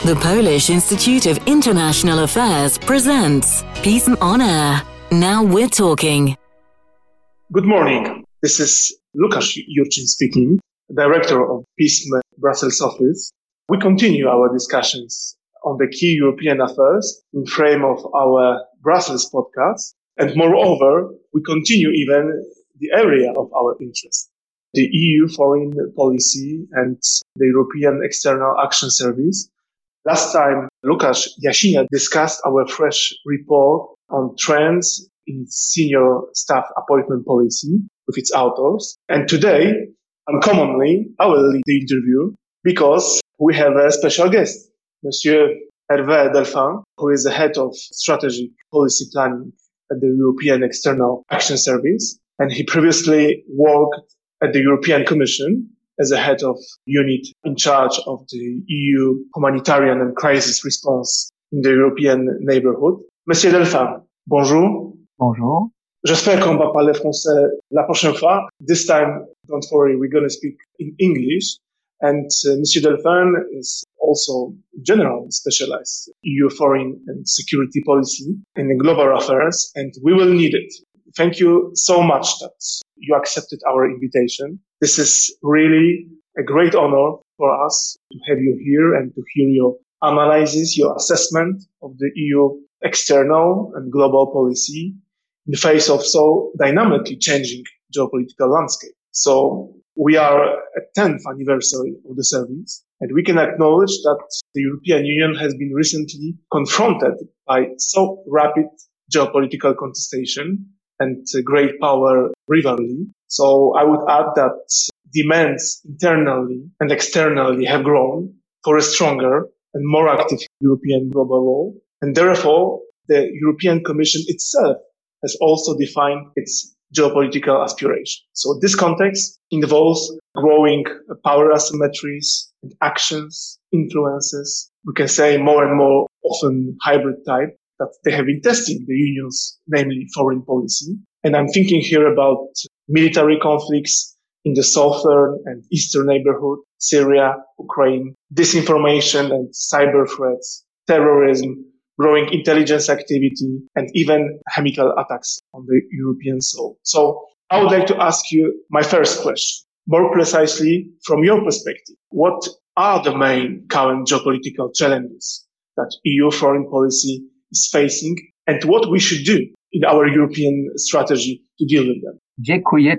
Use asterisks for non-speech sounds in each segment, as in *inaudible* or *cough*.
The Polish Institute of International Affairs presents PISM on Air. Now we're talking. Good morning. This is Lukasz Jurczyszyn speaking, Director of PISM Brussels office. We continue our discussions on the key European affairs in frame of our Brussels podcast. And moreover, we continue even the area of our interest, the EU foreign policy and the European External Action Service Last time, Lukasz Jasina discussed our fresh report on trends in senior staff appointment policy with its authors. And today, uncommonly, I will lead the interview because we have a special guest, Monsieur Hervé Delphin, who is the head of strategic policy planning at the European External Action Service. And he previously worked at the European Commission as a head of unit in charge of the EU humanitarian and crisis response in the European neighborhood. Monsieur Delphin, bonjour. Bonjour. J'espère qu'on va parler français la prochaine fois. This time, don't worry, we're going to speak in English. And uh, Monsieur Delphin is also general specialized EU foreign and security policy in global affairs, and we will need it. Thank you so much that you accepted our invitation. This is really a great honor for us to have you here and to hear your analysis, your assessment of the EU external and global policy in the face of so dynamically changing geopolitical landscape. So we are at 10th anniversary of the service and we can acknowledge that the European Union has been recently confronted by so rapid geopolitical contestation and great power rivalry. So I would add that demands internally and externally have grown for a stronger and more active European global role. And therefore, the European Commission itself has also defined its geopolitical aspiration. So this context involves growing power asymmetries and actions, influences. We can say more and more often hybrid type that they have been testing the union's, namely foreign policy. And I'm thinking here about military conflicts in the southern and eastern neighborhood, Syria, Ukraine, disinformation and cyber threats, terrorism, growing intelligence activity, and even chemical attacks on the European soil. So I would like to ask you my first question. More precisely, from your perspective, what are the main current geopolitical challenges that EU foreign policy is facing and what we should do in our European strategy to deal with them. Dziękuję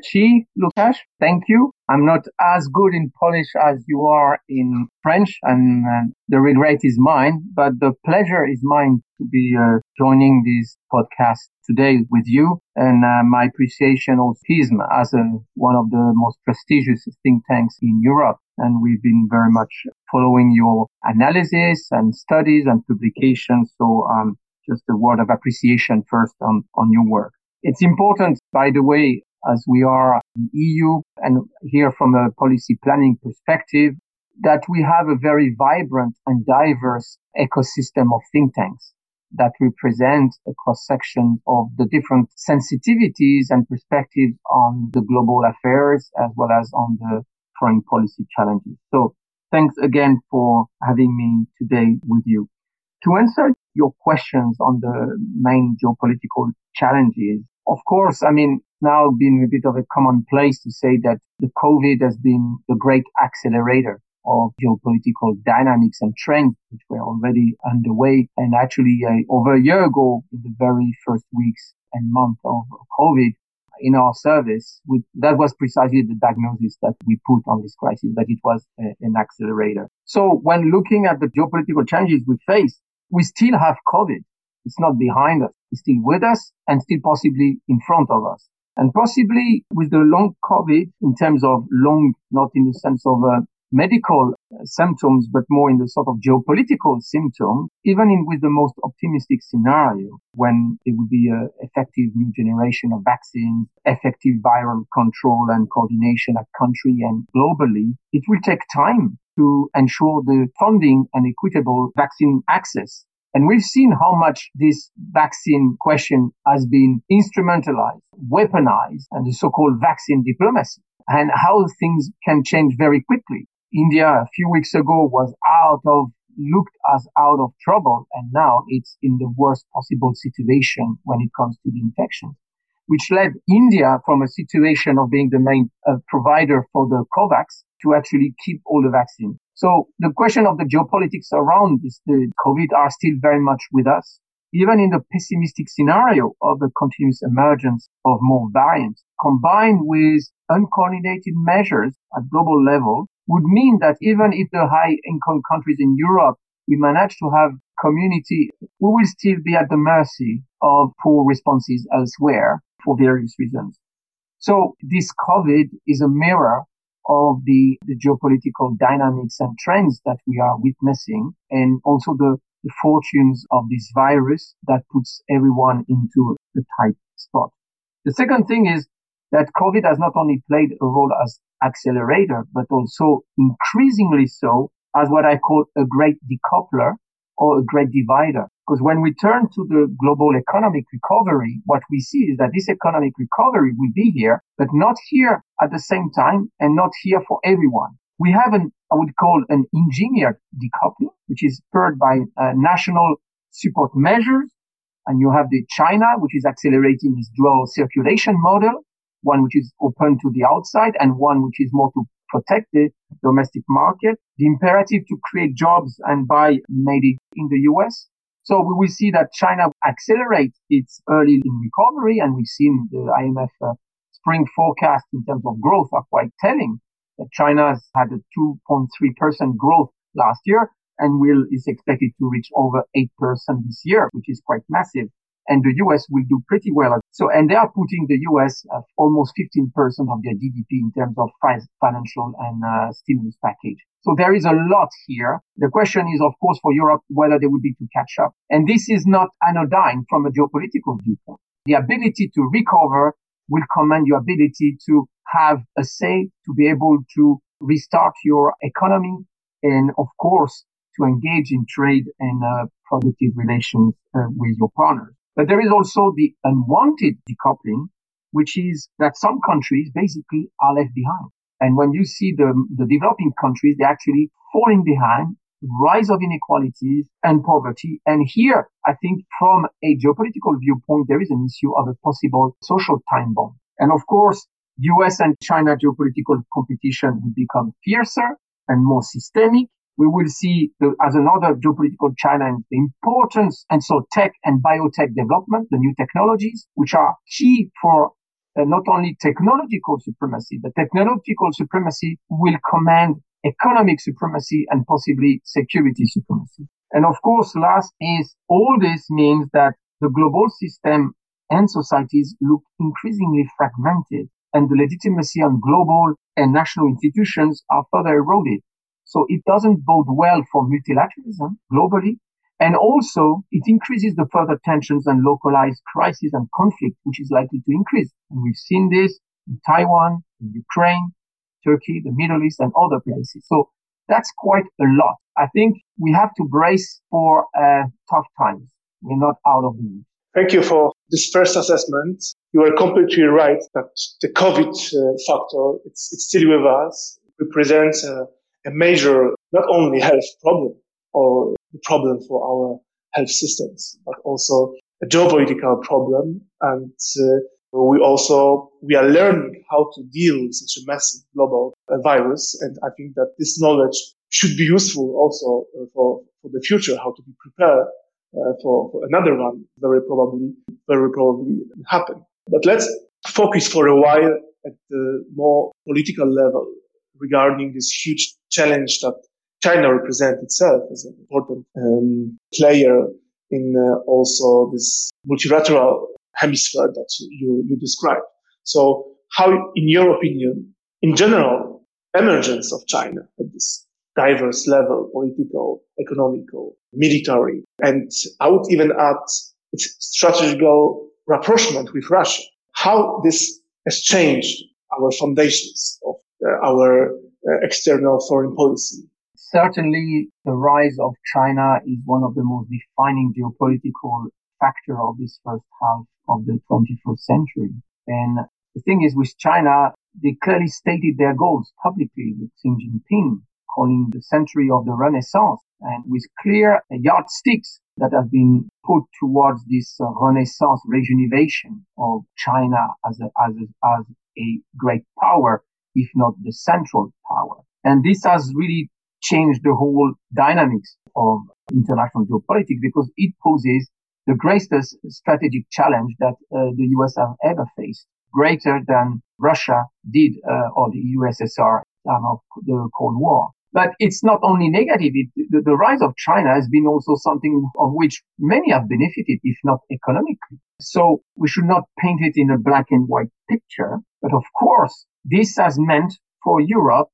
Lukasz. Thank you. I'm not as good in Polish as you are in French, and the regret is mine, but the pleasure is mine to be uh, joining this podcast today with you. And uh, my appreciation of PISM as a, one of the most prestigious think tanks in Europe. And we've been very much following your analysis and studies and publications. So um, just a word of appreciation first on, on your work. It's important, by the way, as we are the EU and here from a policy planning perspective, that we have a very vibrant and diverse ecosystem of think tanks that represent a cross section of the different sensitivities and perspectives on the global affairs as well as on the foreign policy challenges. So thanks again for having me today with you. To answer your questions on the main geopolitical challenges, of course, I mean, now been a bit of a commonplace to say that the COVID has been the great accelerator of geopolitical dynamics and trends, which were already underway. And actually, uh, over a year ago, in the very first weeks and month of COVID, in our service, we, that was precisely the diagnosis that we put on this crisis, that it was a, an accelerator. So when looking at the geopolitical challenges we face, we still have COVID. It's not behind us. It's still with us and still possibly in front of us. And possibly with the long COVID in terms of long, not in the sense of uh, medical uh, symptoms, but more in the sort of geopolitical symptom, even in with the most optimistic scenario, when there would be an effective new generation of vaccines, effective viral control and coordination at country and globally, it will take time to ensure the funding and equitable vaccine access. And we've seen how much this vaccine question has been instrumentalized, weaponized, and the so-called vaccine diplomacy and how things can change very quickly. India a few weeks ago was out of looked as out of trouble and now it's in the worst possible situation when it comes to the infection, which led India from a situation of being the main uh, provider for the COVAX to actually keep all the vaccine. So the question of the geopolitics around this, the COVID are still very much with us. Even in the pessimistic scenario of the continuous emergence of more variants, combined with uncoordinated measures at global level, would mean that even if the high income countries in Europe, we manage to have community, we will still be at the mercy of poor responses elsewhere for various reasons. So this COVID is a mirror of the, the geopolitical dynamics and trends that we are witnessing and also the, the fortunes of this virus that puts everyone into a tight spot. The second thing is that COVID has not only played a role as accelerator, but also increasingly so as what I call a great decoupler or a great divider. Because when we turn to the global economic recovery, what we see is that this economic recovery will be here, but not here at the same time and not here for everyone. We have an, I would call an engineered decoupling, which is spurred by uh, national support measures. And you have the China, which is accelerating its dual circulation model, one which is open to the outside and one which is more to protect the domestic market. The imperative to create jobs and buy made in the US so we will see that China accelerates its early recovery, and we've seen the IMF uh, spring forecast in terms of growth are quite telling. That China has had a 2.3% growth last year and will is expected to reach over 8% this year, which is quite massive and the US will do pretty well. So, and they are putting the US almost 15% of their GDP in terms of financial and uh, stimulus package. So there is a lot here. The question is, of course, for Europe, whether they would be to catch up. And this is not anodyne from a geopolitical viewpoint. The ability to recover will command your ability to have a say, to be able to restart your economy, and of course, to engage in trade and uh, productive relations uh, with your partners. But there is also the unwanted decoupling, which is that some countries basically are left behind. And when you see the, the developing countries, they're actually falling behind, rise of inequalities and poverty. And here, I think from a geopolitical viewpoint, there is an issue of a possible social time bomb. And of course, US and China geopolitical competition will become fiercer and more systemic we will see the, as another geopolitical challenge the importance and so tech and biotech development, the new technologies, which are key for uh, not only technological supremacy, but technological supremacy will command economic supremacy and possibly security supremacy. And of course, last is all this means that the global system and societies look increasingly fragmented and the legitimacy on global and national institutions are further eroded. So it doesn't bode well for multilateralism globally. And also it increases the further tensions and localized crisis and conflict, which is likely to increase. And we've seen this in Taiwan, in Ukraine, Turkey, the Middle East and other places. So that's quite a lot. I think we have to brace for uh, tough times. We're not out of the woods. Thank you for this first assessment. You are completely right that the COVID uh, factor, it's, it's still with us, represents uh, a major, not only health problem or the problem for our health systems, but also a geopolitical problem. And uh, we also, we are learning how to deal with such a massive global uh, virus. And I think that this knowledge should be useful also uh, for, for the future, how to be prepared uh, for, for another one very probably, very probably happen. But let's focus for a while at the more political level regarding this huge challenge that China represents itself as an important um, player in uh, also this multilateral hemisphere that you, you described. So how, in your opinion, in general, emergence of China at this diverse level, political, economical, military, and I would even add its strategical rapprochement with Russia, how this has changed our foundations of uh, our uh, external foreign policy. Certainly, the rise of China is one of the most defining geopolitical factor of this first half of the 21st century. And the thing is with China, they clearly stated their goals publicly with Xi Jinping calling the century of the Renaissance. and with clear yardsticks that have been put towards this uh, renaissance rejuvenation of China as a, as a, as a great power, if not the central power. And this has really changed the whole dynamics of international geopolitics because it poses the greatest strategic challenge that uh, the US have ever faced, greater than Russia did uh, or the USSR time of the Cold War. But it's not only negative. It, the, the, rise of China has been also something of which many have benefited, if not economically. So we should not paint it in a black and white picture. But of course, this has meant for Europe,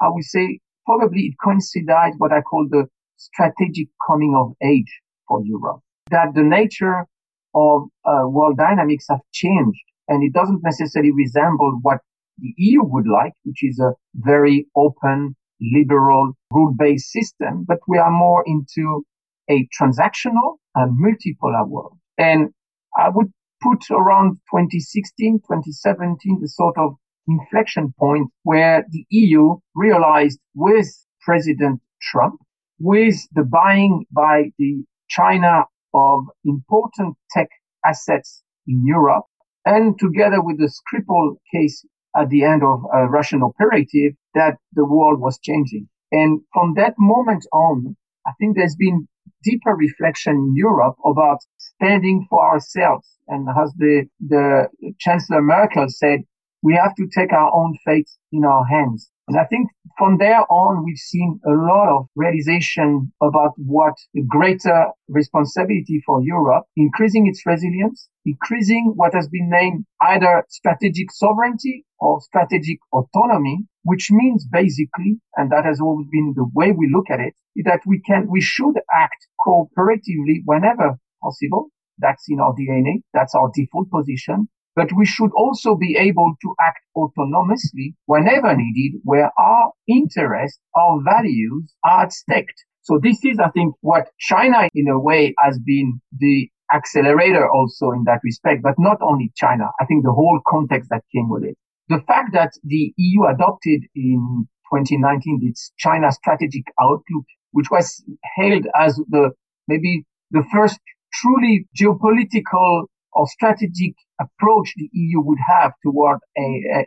I would say probably it coincides what I call the strategic coming of age for Europe. That the nature of uh, world dynamics have changed and it doesn't necessarily resemble what the EU would like, which is a very open, liberal, rule-based system, but we are more into a transactional and multipolar world. And I would put around 2016, 2017, the sort of inflection point where the EU realized with President Trump, with the buying by the China of important tech assets in Europe, and together with the Skripal case at the end of a Russian operative, that the world was changing. And from that moment on, I think there's been deeper reflection in Europe about standing for ourselves. And as the, the Chancellor Merkel said, we have to take our own fate in our hands. And I think from there on, we've seen a lot of realization about what greater responsibility for Europe, increasing its resilience, increasing what has been named either strategic sovereignty or strategic autonomy, which means basically, and that has always been the way we look at it, that we can, we should act cooperatively whenever possible. That's in our DNA. That's our default position but we should also be able to act autonomously whenever needed where our interests, our values are at stake. So this is, I think, what China in a way has been the accelerator also in that respect, but not only China. I think the whole context that came with it. The fact that the EU adopted in 2019 its China strategic outlook, which was hailed as the maybe the first truly geopolitical or strategic approach the EU would have toward a,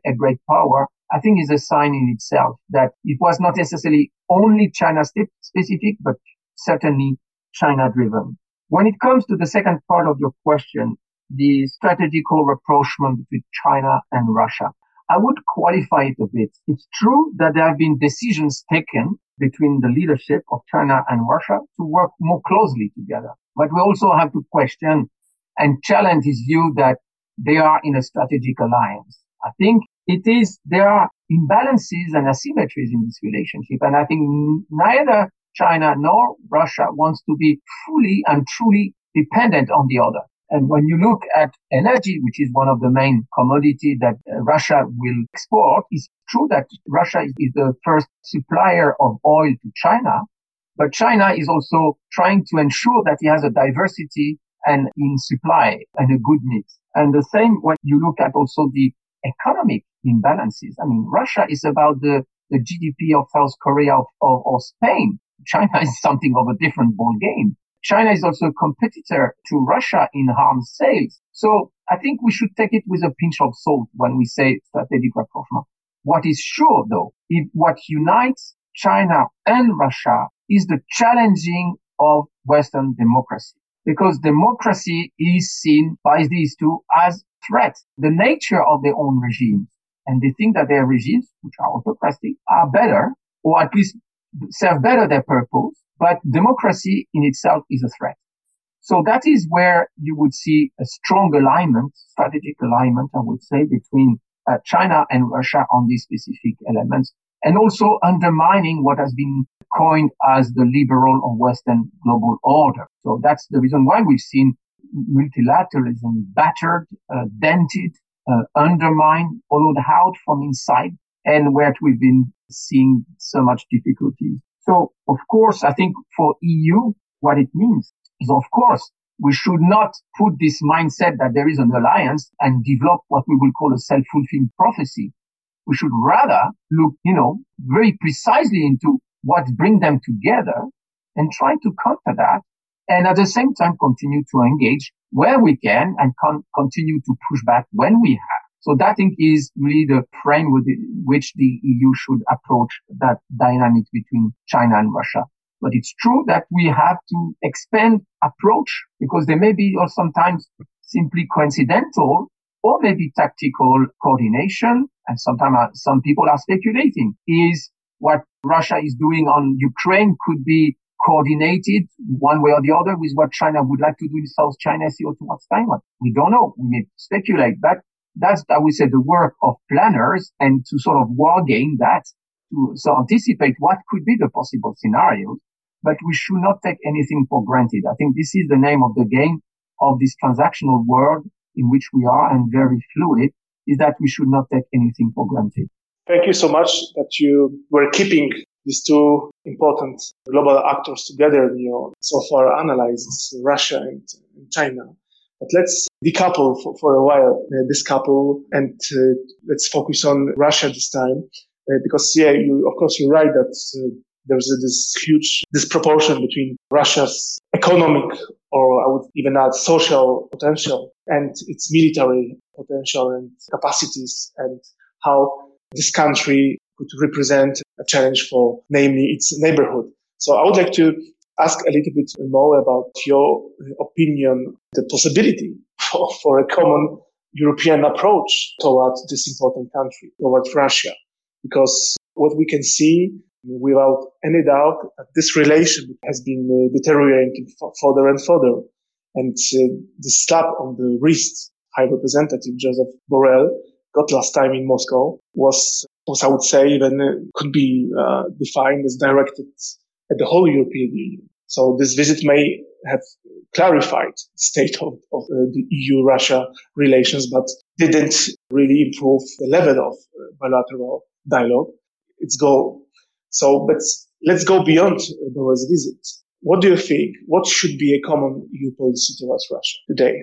a, a, great power, I think is a sign in itself that it was not necessarily only China specific, but certainly China driven. When it comes to the second part of your question, the strategical rapprochement between China and Russia, I would qualify it a bit. It's true that there have been decisions taken between the leadership of China and Russia to work more closely together. But we also have to question and challenge his view that they are in a strategic alliance. I think it is, there are imbalances and asymmetries in this relationship. And I think neither China nor Russia wants to be fully and truly dependent on the other. And when you look at energy, which is one of the main commodity that uh, Russia will export, it's true that Russia is the first supplier of oil to China, but China is also trying to ensure that it has a diversity and in supply and a good mix. And the same when you look at also the economic imbalances. I mean, Russia is about the, the GDP of South Korea or, or, Spain. China *laughs* is something of a different ball game. China is also a competitor to Russia in arms sales. So I think we should take it with a pinch of salt when we say strategic rapprochement. What is sure though, if what unites China and Russia is the challenging of Western democracy because democracy is seen by these two as threats. The nature of their own regimes and they think that their regimes, which are autocratic, are better or at least serve better their purpose. But democracy in itself is a threat. So that is where you would see a strong alignment, strategic alignment, I would say, between uh, China and Russia on these specific elements and also undermining what has been coined as the liberal or Western global order. So that's the reason why we've seen multilateralism battered, uh, dented, uh, undermined, hollowed out from inside, and where we've been seeing so much difficulties. So, of course, I think for EU, what it means is, of course, we should not put this mindset that there is an alliance and develop what we will call a self-fulfilling prophecy. We should rather look, you know, very precisely into what bring them together and try to counter that. And at the same time, continue to engage where we can and con- continue to push back when we have. So that I think is really the frame with which the EU should approach that dynamic between China and Russia. But it's true that we have to expand approach because there may be or sometimes simply coincidental or maybe tactical coordination. And sometimes uh, some people are speculating is what Russia is doing on Ukraine could be coordinated one way or the other with what China would like to do in South China Sea or towards Taiwan. We don't know. We may speculate, but that's, I would say, the work of planners and to sort of war game that to so anticipate what could be the possible scenarios. But we should not take anything for granted. I think this is the name of the game of this transactional world in which we are and very fluid is that we should not take anything for granted. Thank you so much that you were keeping these two important global actors together. You know, so far analyzed Russia and, and China. But let's decouple for, for a while uh, this couple and uh, let's focus on Russia this time. Uh, because yeah, you, of course, you're right that uh, there's this huge disproportion between Russia's economic or I would even add social potential and its military potential and capacities and how this country could represent a challenge for namely its neighborhood. So I would like to ask a little bit more about your opinion, the possibility *laughs* for, for a common European approach towards this important country, towards Russia, because what we can see without any doubt that this relation has been uh, deteriorating further and further. And uh, the slap on the wrist High Representative Joseph Borrell got last time in Moscow was, was I would say, even uh, could be uh, defined as directed at the whole European Union. So this visit may have clarified state of, of uh, the EU-Russia relations, but didn't really improve the level of uh, bilateral dialogue. Its goal so, but let's go beyond Borrell's visit. What do you think? What should be a common EU policy towards Russia today?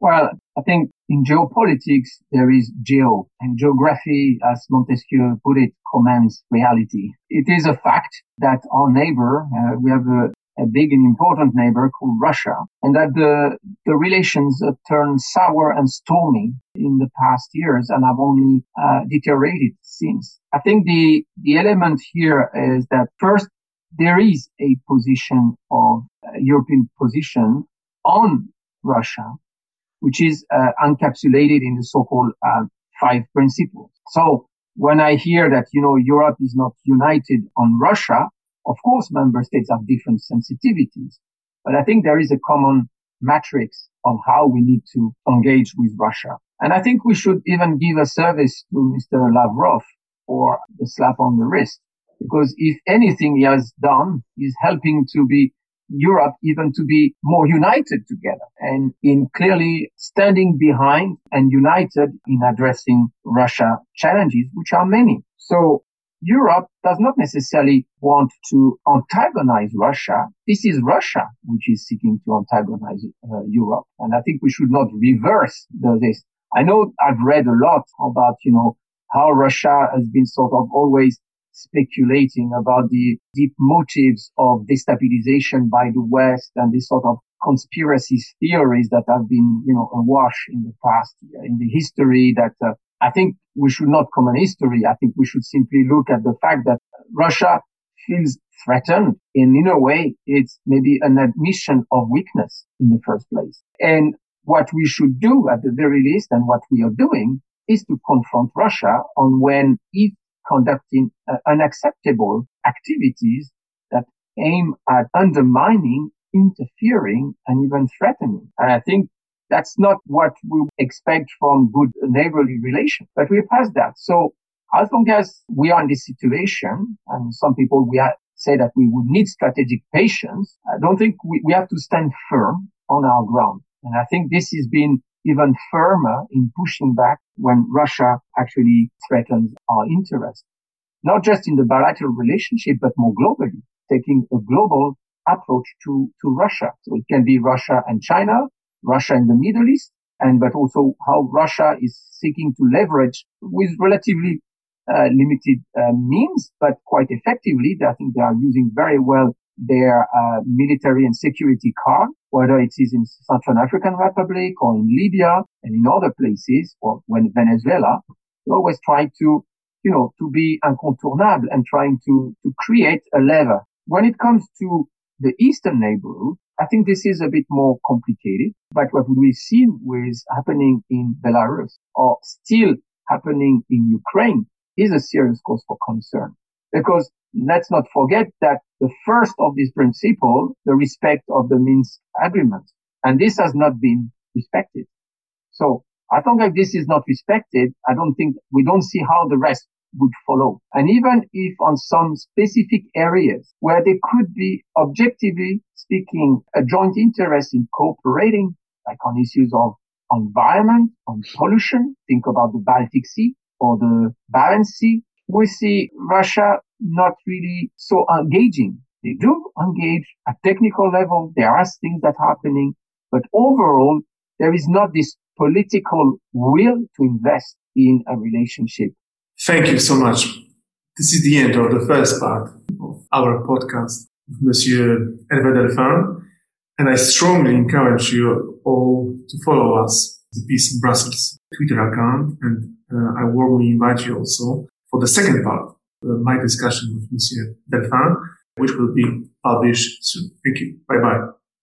Well, I think in geopolitics, there is geo and geography, as Montesquieu put it, commands reality. It is a fact that our neighbor, uh, we have a, a big and important neighbor called Russia, and that the, the relations uh, turned sour and stormy in the past years and have only uh, deteriorated since. I think the, the element here is that first, there is a position of uh, European position on Russia, which is uh, encapsulated in the so-called uh, five principles. So when I hear that, you know, Europe is not united on Russia, of course, member states have different sensitivities, but I think there is a common matrix of how we need to engage with Russia. And I think we should even give a service to Mr. Lavrov for the slap on the wrist, because if anything he has done is helping to be Europe even to be more united together and in clearly standing behind and united in addressing Russia challenges, which are many. So Europe does not necessarily want to antagonize Russia. This is Russia which is seeking to antagonize uh, Europe. And I think we should not reverse this. I know I've read a lot about, you know, how Russia has been sort of always speculating about the deep motives of destabilization by the West and this sort of conspiracy theories that have been, you know, awash in the past, in the history that uh, I think we should not comment history. I think we should simply look at the fact that Russia feels threatened. And in a way, it's maybe an admission of weakness in the first place. And what we should do at the very least and what we are doing is to confront Russia on when it's conducting uh, unacceptable activities that aim at undermining, interfering, and even threatening. And I think that's not what we expect from good neighborly relations, but we're past that. So as long as we are in this situation, and some people we say that we would need strategic patience, I don't think we, we have to stand firm on our ground. And I think this has been even firmer in pushing back when Russia actually threatens our interests, not just in the bilateral relationship, but more globally, taking a global approach to, to Russia. So it can be Russia and China, Russia in the Middle East, and but also how Russia is seeking to leverage with relatively uh, limited uh, means, but quite effectively. I think they are using very well their uh, military and security card, whether it is in Central African Republic or in Libya and in other places or when Venezuela, they always try to, you know, to be incontournable and trying to, to create a lever. When it comes to the Eastern neighborhood, I think this is a bit more complicated, but what we've seen happening in Belarus or still happening in Ukraine is a serious cause for concern because let's not forget that the first of these principles, the respect of the Minsk agreement, and this has not been respected. So I don't like this is not respected. I don't think we don't see how the rest would follow. And even if on some specific areas where there could be objectively speaking a joint interest in cooperating, like on issues of environment, on pollution, think about the Baltic Sea or the Barents Sea, we see Russia not really so engaging. They do engage at technical level. There are things that are happening, but overall, there is not this political will to invest in a relationship. Thank you so much. This is the end of the first part of our podcast with Monsieur Hervé Delphin. And I strongly encourage you all to follow us, the PISM Brussels Twitter account. And uh, I warmly invite you also for the second part, Uh, my discussion with Monsieur Delphin, which will be published soon. Thank you. Bye bye.